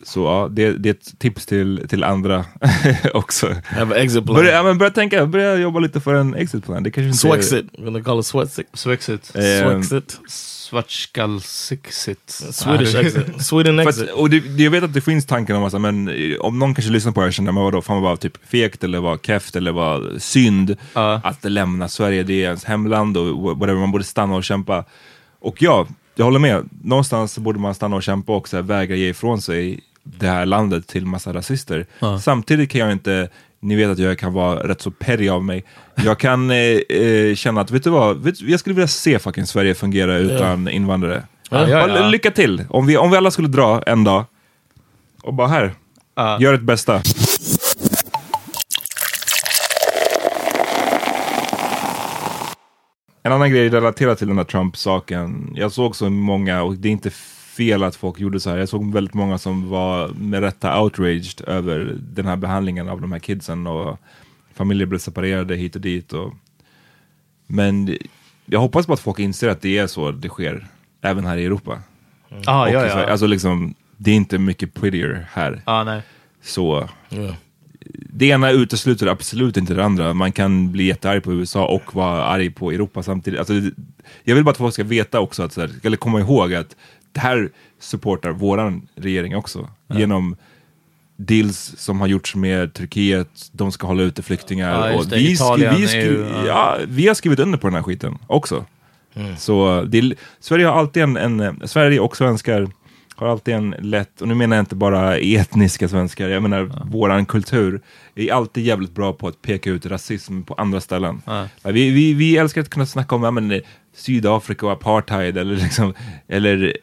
så ja, det, det är ett tips till, till andra också. Have an exit plan. Börja, ja, men börja tänka, börja jobba lite för en exit plan. Det kanske inte är- Swexit. We're gonna call it Swexit. Swexit. Ehm, Swexit. Swedish exit. Sweden exit. att, och det, jag vet att det finns tankar om att men, om någon kanske lyssnar på det här och känner, men vadå, fan vad typ fegt eller vad keft eller vad synd Ja. att lämna Sverige, det är ens hemland och whatever, man borde stanna och kämpa. Och ja, jag håller med, någonstans borde man stanna och kämpa och så här, vägra ge ifrån sig det här landet till massa rasister. Samtidigt kan jag inte, ni vet att jag kan vara rätt så perrig av mig. Jag kan eh, eh, känna att, vet du vad, vet, jag skulle vilja se fucking Sverige fungera utan invandrare. Ja, ja, Bara ja. Lycka till! Om vi, om vi alla skulle dra en dag och bara här, Ja. gör ett bästa. En annan grej relaterat till den här Trump-saken. Jag såg så många, och det är inte fel att folk gjorde så här. Jag såg väldigt många som var med rätta outraged över den här behandlingen av de här kidsen och familjer blev separerade hit och dit. Och, men jag hoppas på att folk inser att det är så det sker, även här i Europa. Ah, Och ja, ja. Alltså liksom, det är inte mycket prettier här. ah, nej. Så Yeah. det ena utesluter absolut inte det andra. Man kan bli jättearg på USA och vara arg på Europa samtidigt. Alltså, jag vill bara att folk ska veta också, att, här, eller komma ihåg att det här supportar våran regering också. Genom deals som har gjorts med Turkiet, de ska hålla ute flyktingar. Ja, det. vi, Italien vi, ju- ja. ja, vi har skrivit under på den här skiten också. Så det, Sverige har alltid en, en, Sverige och svenskar har alltid en lätt, och nu menar jag inte bara etniska svenskar, jag menar våran kultur är alltid jävligt bra på att peka ut rasism på andra ställen. Ja. Vi, vi, vi älskar att kunna snacka om ja, men, eh, Sydafrika och apartheid eller, liksom, eller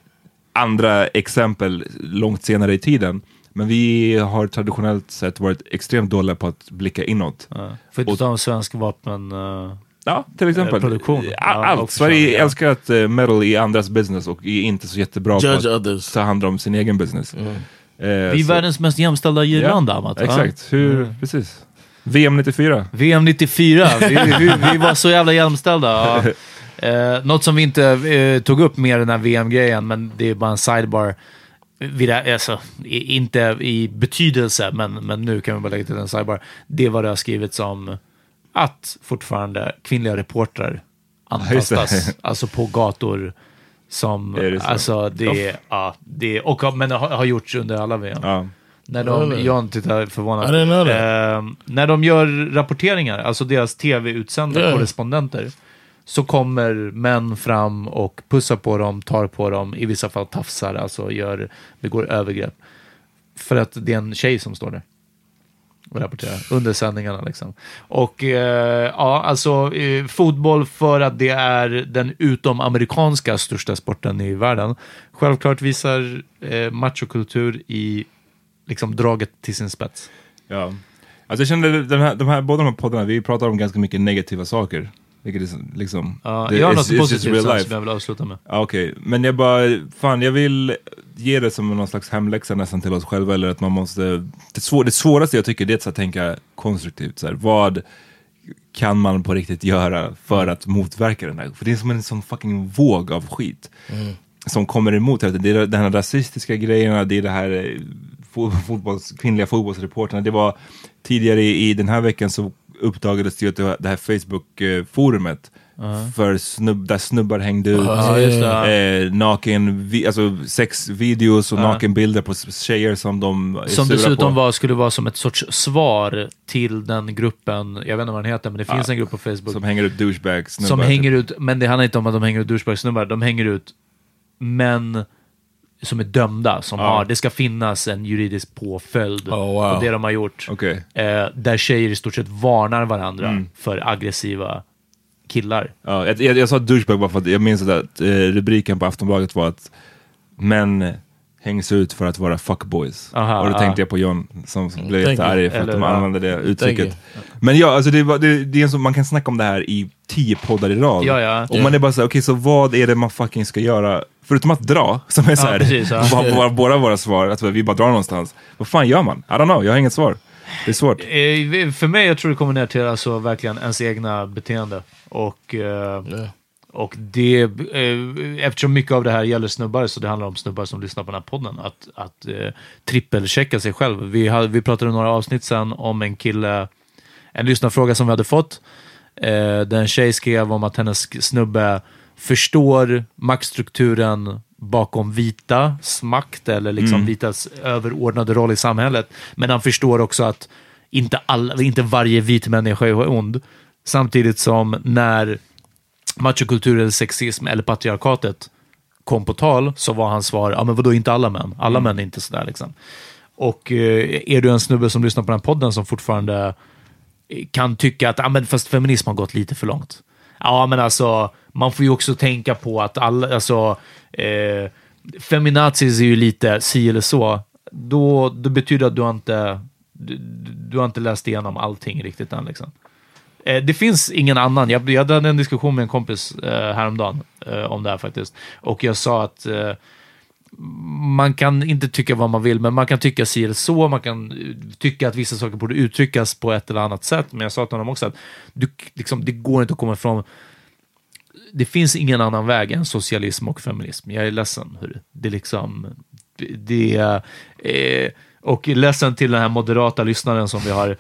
andra exempel långt senare i tiden. Men vi har traditionellt sett varit extremt dåliga på att blicka inåt. För att inte ta en svensk vapen... eh, Ja, till exempel. eh, Produktion. A- Ja, Allt. Sverige ja. älskar att uh, meddle i andras business och är inte så jättebra Judge på att others. ta hand om sin egen business. Eh, Vi är så- världens mest jämställda djurland, Amat. va? Exakt, hur, Mm. precis. VM 94. VM 94, vi, vi, vi var så jävla jämställda. Ja. Eh, något som vi inte eh, tog upp mer den här VM-grejen, men det är bara en sidebar. Vid det, alltså, inte i betydelse, men, men nu kan vi bara lägga till en sidebar. Det var det har skrivits om att fortfarande kvinnliga reportrar antastas, alltså på gator. Som, Är det så? alltså det, ja, det, och, men det har, har gjorts under alla VM. Ja. När de, Really? Jan tittar förvånad. Eh, när de gör rapporteringar, alltså deras tv-utsända Yeah. korrespondenter, så kommer män fram och pussar på dem, tar på dem, i vissa fall tafsar, alltså gör, begår övergrepp. För att det är en tjej som står där och rapporterar under sändningarna. Liksom. Och eh, ja, alltså eh, fotboll för att det är den utomamerikanska största sporten i världen. Självklart visar eh, machokultur i liksom draget till sin spets. Ja. Alltså jag kände den här, de här, båda de här poddarna, vi pratar om ganska mycket negativa saker. Vilket är liksom... Ja, det- jag har något positivt som jag vill avsluta med. Ja, Okej, men jag bara, fan jag vill ge det som någon slags hemläxa nästan till oss själva. Eller att man måste, det, svår, det svåraste jag tycker det är att tänka konstruktivt. Så här, vad kan man på riktigt göra för att motverka den här? För det är som en sån fucking våg av skit. Som kommer emot hela tiden. Det är den här rasistiska grejerna, det är det här eh, fo- fotbolls, kvinnliga fotbollsreporterna. Det var tidigare i, i den här veckan så uppdagades det ju att det, här Facebook-forumet för snubb, där snubbar hängde ut det. eh, naken, vi, alltså sexvideos och Ja. nakenbilder på tjejer som de är Som dessutom på. var, skulle vara som ett sorts svar till den gruppen, jag vet inte vad den heter, men det finns en grupp på Facebook Som hänger ut douchebags som snubbar, hänger typ. ut, men det handlar inte om att de hänger ut douchebag-snubbar, de hänger ut män som är dömda, som har, det ska finnas en juridisk påföljd Oh, wow. på det de har gjort. Okej. Eh, där tjejer i stort sett varnar varandra Mm. för aggressiva killar. Ja, jag, jag, jag sa douchebag bara för att jag minns att eh, rubriken på Aftonbladet var att män hängs ut för att vara fuckboys. Aha, och då ja. tänkte jag på John som som blev jättearg för att de ja. använde det uttrycket. Men ja, alltså det, det, det är en som, man kan snacka om det här i tio poddar i rad. Ja, ja. Och man är bara såhär, okej så vad är det man fucking ska göra? Förutom att dra, som är såhär, precis, ja. vad- vad- båda våra svar, att vi bara drar någonstans. Vad fan gör man? I don't know, jag har inget svar. Det är svårt. Eh, för mig, jag tror det kommer ner till alltså verkligen ens egna beteende. Och, eh, och det, eh, eftersom mycket av det här gäller snubbar, så det handlar om snubbar som lyssnar på den här podden, att, att eh, trippelchecka sig själv. Vi, hade, vi pratade några avsnitt sen om en kille, en lyssnarfråga som vi hade fått, eh, en tjej skrev om att hennes snubbe förstår maktstrukturen bakom vitas makt, eller liksom Mm. vitas överordnade roll i samhället. Men han förstår också att inte, alla, inte varje vit människa är ond. Samtidigt som när machokultur eller sexism eller patriarkatet kom på tal så var hans svar, ja men vadå inte alla män? Alla män är inte sådär liksom. Och eh, är du en snubbe som lyssnar på den här podden som fortfarande eh, kan tycka att, ja men fast feminism har gått lite för långt. Ja men alltså, man får ju också tänka på att alla, alltså, eh, feminazis är ju lite si eller så. Då, då betyder det att du har inte, du, du har inte läst igenom allting riktigt än liksom. Eh, det finns ingen annan. Jag, jag hade en diskussion med en kompis eh, häromdagen eh, om det här faktiskt. Och jag sa att eh, man kan inte tycka vad man vill, men man kan tycka si eller så. Man kan eh, tycka att vissa saker borde uttryckas på ett eller annat sätt. Men jag sa till honom också att du, liksom, det går inte att komma ifrån det finns ingen annan väg än socialism och feminism. Jag är ledsen. Hur det är liksom... Det är... Eh, och ledsen till den här moderata lyssnaren som vi har.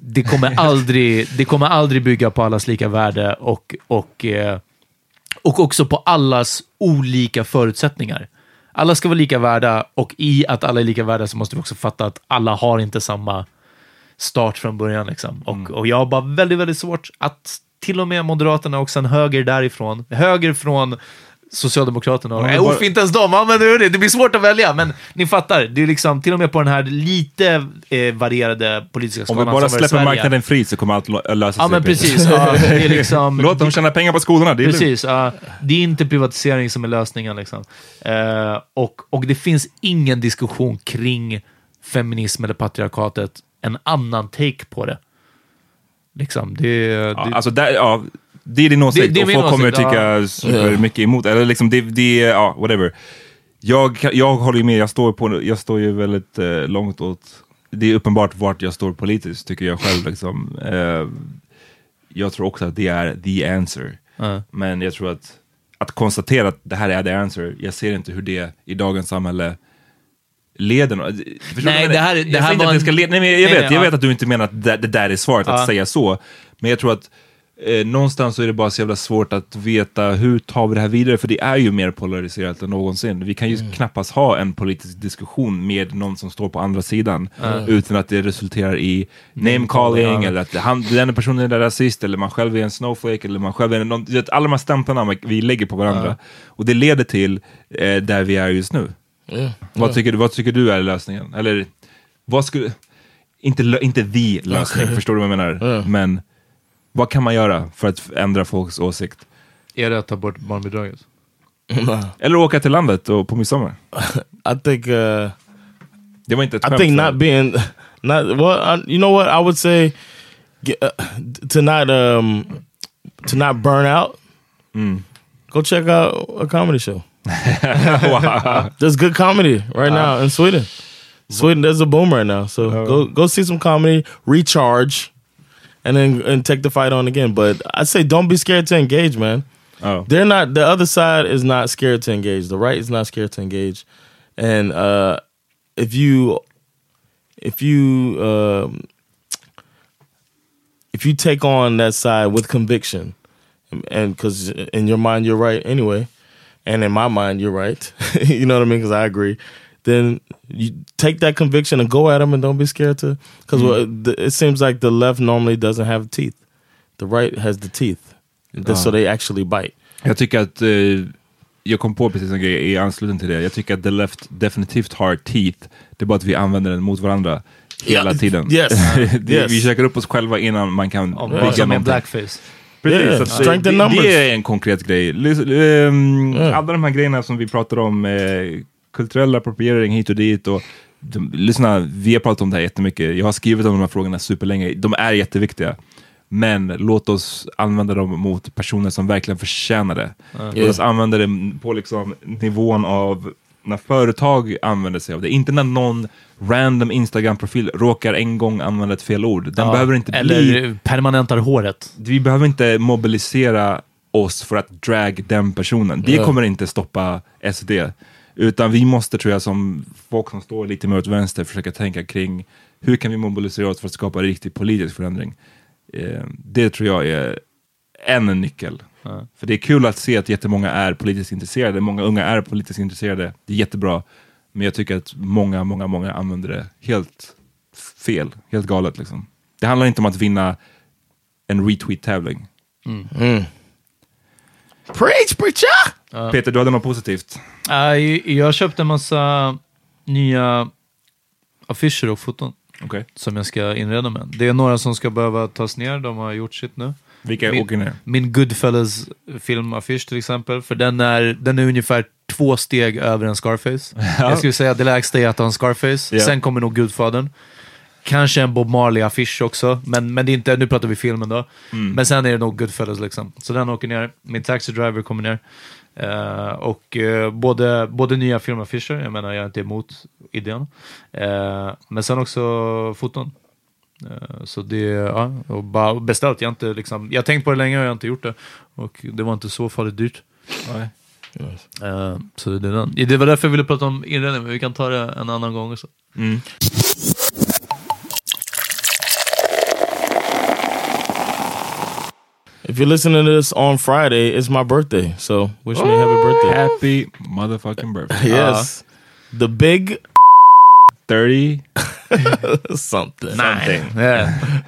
Det kommer aldrig, det kommer aldrig bygga på allas lika värde och, och, eh, och också på allas olika förutsättningar. Alla ska vara lika värda och i att alla är lika värda så måste vi också fatta att alla har inte samma start från början. Liksom. Och, och jag har bara väldigt, väldigt svårt att till och med Moderaterna och sen höger därifrån. Höger från Socialdemokraterna. Ja, Ja, men bara- inte ens de använder det. Det blir svårt att välja, men ni fattar. Det är liksom till och med på den här lite eh, varierade politiska Om skalan vi bara släpper marknaden fri så kommer allt lösa sig. Ja, men precis. Ja, det är liksom, Låt dem tjäna pengar på skolorna. Det är. Precis, ja. det är inte privatisering som är lösningen. Liksom. Eh, och, och det finns ingen diskussion kring feminism eller patriarkatet, en annan take på det. Liksom, det, Ja, det alltså där, ja, det är din åsikt Det- det och folk kommer åsikt, tycka ja. super mycket emot. Eller liksom det, det ja, whatever. Jag, jag håller ju med, jag står, på, jag står ju väldigt eh, långt åt... Det är uppenbart vart jag står politiskt, tycker jag själv. Liksom. Eh, jag tror också att det är the answer. Ja. Men jag tror att, att konstatera att det här är the answer, jag ser inte hur det i dagens samhälle leder nå- Förstår du vad jag Nej, det här- det var en- ska leda, nej, men jag, Nej, vet, nej, jag ja. vet att du inte menar att det, det där är svaret, att säga så. Men jag tror att eh, någonstans så är det bara så jävla svårt att veta hur tar vi det här vidare, för det är ju mer polariserat än någonsin. Vi kan ju Mm. knappast ha en politisk diskussion med någon som står på andra sidan, Ja. utan att det resulterar i name calling, eller att han, den personen är rasist, eller man själv är en snowflake, eller man själv är någon, alla de här stämplarna vi lägger på varandra. Och det leder till eh, där vi är just nu. Vad, tycker du, vad tycker du är lösningen? Eller vad skulle... Inte, inte the lösning, förstår du vad jag menar? Men vad kan man göra för att ändra folks åsikt? är det att ta bort barnbidraget? Eller åka till landet och på midsommar? I think uh, det var inte ett I think not being not well. I, you know what I would say get, uh, to not um to not burn out. Go check out a comedy show. Wow. There's good comedy right now in Sweden. Sweden, there's a boom right now. So go go see some comedy, recharge, and then and take the fight on again. But I say don't be scared to engage, man. Oh. They're not. The other side is not scared to engage. The right is not scared to engage, and uh, if you if you um, if you take on that side with conviction, and because in your mind you're right anyway, and in my mind you're right, you know what I mean? Because I agree. Then you take that conviction and go at them, and don't be scared to. Because it seems like the left normally doesn't have teeth, the right has the teeth, Ja. so they actually bite. Jag tycker att, eh, jag kom på precis en grej i anslutning till det. Jag tycker att the left definitivt har teeth. Det är bara att vi använder den mot varandra hela Ja, tiden. yes. Yes. Vi käkar upp oss själva innan man kan Om bygga som någonting. blackface. Precis, Yeah, det, det, är en konkret grej. Ehm, Yeah. Alla de här grejerna som vi pratar om, eh, kulturell appropriering hit och dit. Och, de, lyssna, vi har pratat om det här jättemycket. Jag har skrivit om de här frågorna superlänge. De är jätteviktiga. Men låt oss använda dem mot personer som verkligen förtjänar det. Låt oss använda det på liksom nivån av när företag använder sig av det. Inte när någon random Instagram-profil råkar en gång använda ett fel ord. Den Ja, behöver inte Eller bli permanentar håret. vi behöver inte mobilisera oss för att drag den personen. Det kommer inte stoppa SD. Utan vi måste, tror jag, som folk som står lite mer åt vänster, försöka tänka kring hur kan vi mobilisera oss för att skapa riktig politisk förändring. Eh, det tror jag är en nyckel. För det är kul att se att jättemånga är politiskt intresserade. Många unga är politiskt intresserade. Det är jättebra. Men jag tycker att många, många, många använder det helt fel. Helt galet liksom. Det handlar inte om att vinna en retweet-tävling. Preach, preacher! Peter, du hade något positivt? Uh, jag köpte en massa nya affischer och foton Okej. som jag ska inreda med. Det är några som ska behöva tas ner, de har gjort sitt nu. Vilka min, åker ner? Min Goodfellas filmaffisch till exempel, för den är, den är ungefär två steg över en Scarface. Jag skulle säga att det lägsta är att ha en Scarface, Ja. sen kommer nog Gudfadern. Kanske en Bob Marley-affisch också, men, men det är inte, nu pratar vi filmen då. Men sen är det nog Goodfellas liksom. Så den åker ner. Min Taxi Driver kommer ner. Eh, och eh, både, både nya filmaffischer, jag menar jag är inte emot idén. Eh, men sen också foton. Så det, ja, och bara beställt. Jag har inte liksom, jag tänkt på det länge och jag har inte gjort det. Och det var inte så farligt dyrt. Nej. Eh, så det, är den. det var därför jag ville prata om inredning, men vi kan ta det en annan gång också. Mm. If you're listening to this on Friday, it's my birthday. So wish me a happy birthday. Happy motherfucking birthday. Yes. the big 30 something. something. Yeah.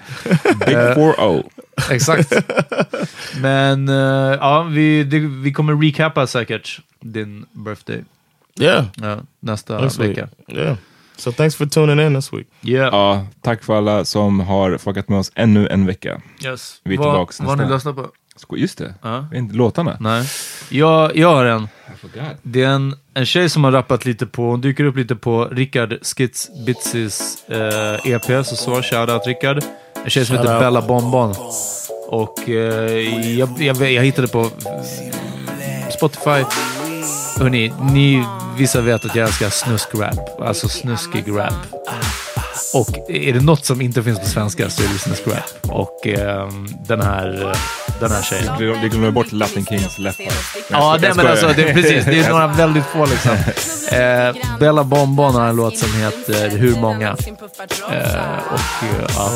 Big 4-0. Exakt. Men eh, ja, vi, det, vi kommer recappa säkert din birthday. Yeah. Ja, nästa Next week. vecka. Yeah. So thanks for tuning in this week. Yeah. Ja, tack för alla som har fuckat med oss ännu en vecka. Yes. Vi är Vad- tillbaks vad har ni nästa. lyssnat på? Just det, inte låtarna. Nej. Jag, jag har en. forgot. Det är en, en tjej som har rappat lite på, hon dyker upp lite på Rickard Skits Bitsis eh, EP, så så, shoutout Rickard. En tjej som heter Shoutout. Bella Bonbon. Och eh, jag, jag, jag hittade på Spotify. Hörrni, ni, vissa vet att jag älskar snuskrap, alltså snuskig rap. Och är det något som inte finns på svenska så är det snuskrap. Och ehm, den här, eh, den här tjejen. Vi vi glömmer bort Latin Kings läppar. Ja, det, men alltså, det, precis. Det är några väldigt få liksom. Eh, Bella Bonbon har en låt som heter Hur många? Eh, och eh, ja,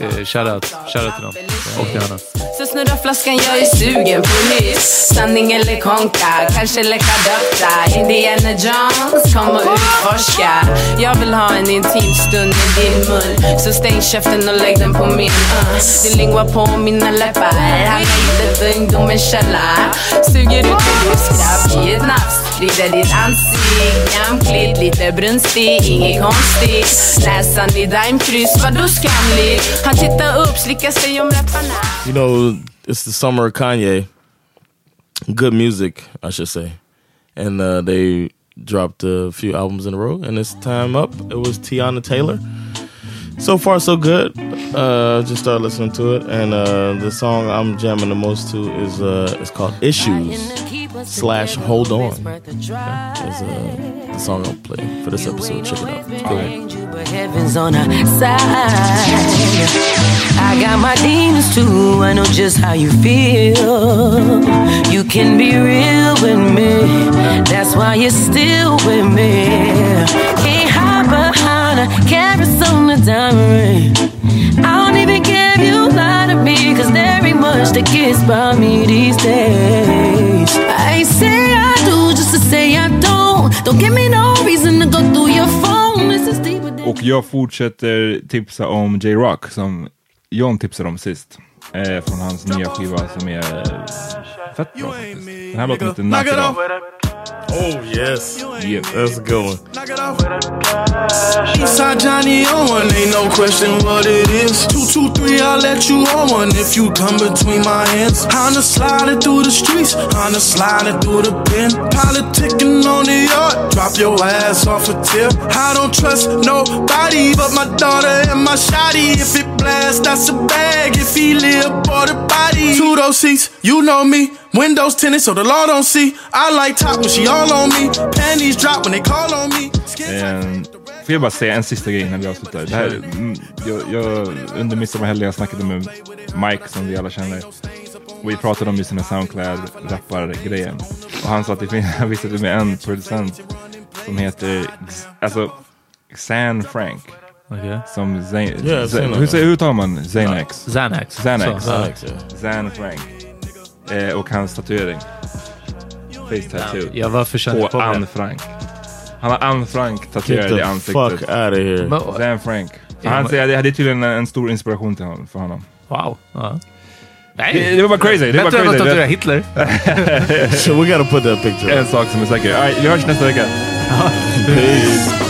eh, shoutout, shoutout till dem och till henne. Så snurrar flaskan, jag är sugen på nytt Sanning eller konka, kanske läcka dötta Indiana Jones, kom och utforska Jag vill ha en intim stund din mun Så stäng käften och lägg den på min uh. Din lingua på mina läppar Hamnar inte ungdomens källa Suger ut din livskraft, ge ett nafs Vrider ditt ansikte, jämkligt, lite brunstig Inget konstigt, näsan i daimkryss, vadå skamlig? Han tittar upp, slickar sig om läpparna You know, it's the summer of Kanye. Good music, I should say. And uh, they dropped a few albums in a row. And this time up, it was Tiana Taylor. So far, so good. Uh, just started listening to it. And uh, the song I'm jamming the most to is uh, it's called Issues slash Hold On. Okay. Is uh, the song I'll play for this episode. Check it out. It's good. but heaven's on our side. I got my demons too, I know just how you feel. You can be real with me, that's why you're still with me. Can't hide behind a a diamond ring. If you lie to me, cause there ain't much that gets by me these days. I say I do just to say I don't. Don't give me no reason to go through your phone. This is deeper than Och jag fortsätter tipsa om J-Rock som John tipsade om sist. Eh, från hans nya skiva som är fett bra faktiskt. Den här låten heter Knock It Off. Oh, yes. Yeah. That's a good one. Eastside Johnny on one, ain't no question what it is. Two, two, three, I'll let you on one if you come between my hands. Honda sliding through the streets, Honda sliding through the pen. Politicking on the yard, drop your ass off a tip. I don't trust nobody but my daughter and my shotty. If it blast, that's a bag. If he live, bought a body. Two those seats, you know me. Windows tinted so the law don't see. I like top when she all on me. Panties drop when they call on me. Eh, får jag bara säga en sista grej innan vi avslutar. Det här, mm, jag, jag, under midsommarhelgen jag snackade med Mike som vi alla känner. Och vi pratade om just den här Soundcloud-rappar-grejen. Och han sa att det finns, han till mig en producent som heter, alltså, San Frank. Okej. Som Zayn, Yeah, hur, hur tar man Xanax? Xanax. Xanax. Zan Frank. Eh, och hans tatuering. Face tattoo. Ja, varför känner på på Anne? Frank. Han har Anne Frank tatuerad i ansiktet. fuck out of here. Men, Zan Frank. Han säger att det är tydligen en, en stor inspiration till honom, för honom. wow. Ja. Nej, Det, det var bara crazy. Det var Bättre än att crazy. tatuera Det, Hitler. So we gotta put that picture en sak som är säker. All right, vi hörs nästa vecka. Peace.